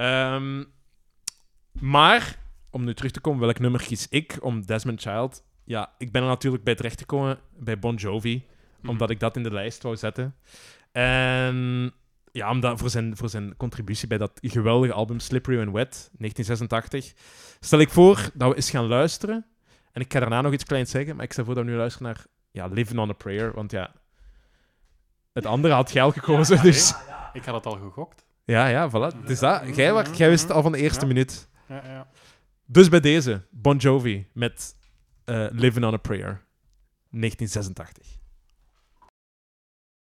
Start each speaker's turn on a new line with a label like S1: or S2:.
S1: Ehm, maar, om nu terug te komen, welk nummer kies ik om Desmond Child? Ja, ik ben er natuurlijk bij terechtgekomen bij Bon Jovi, omdat ik dat in de lijst wou zetten. En ja, omdat voor zijn, voor zijn contributie bij dat geweldige album Slippery When Wet, 1986, stel ik voor dat we eens gaan luisteren. En ik ga daarna nog iets kleins zeggen, maar ik stel voor dat we nu luisteren naar ja, Living on a Prayer, want ja, het andere had jij al gekozen, dus...
S2: Ik had het al gegokt.
S1: Ja, ja, voilà. Dus dat, jij, wa- jij wist het al van de eerste minuut.
S2: Ja, ja.
S1: Dus bij deze, Bon Jovi met eh, Living on a Prayer, 1986.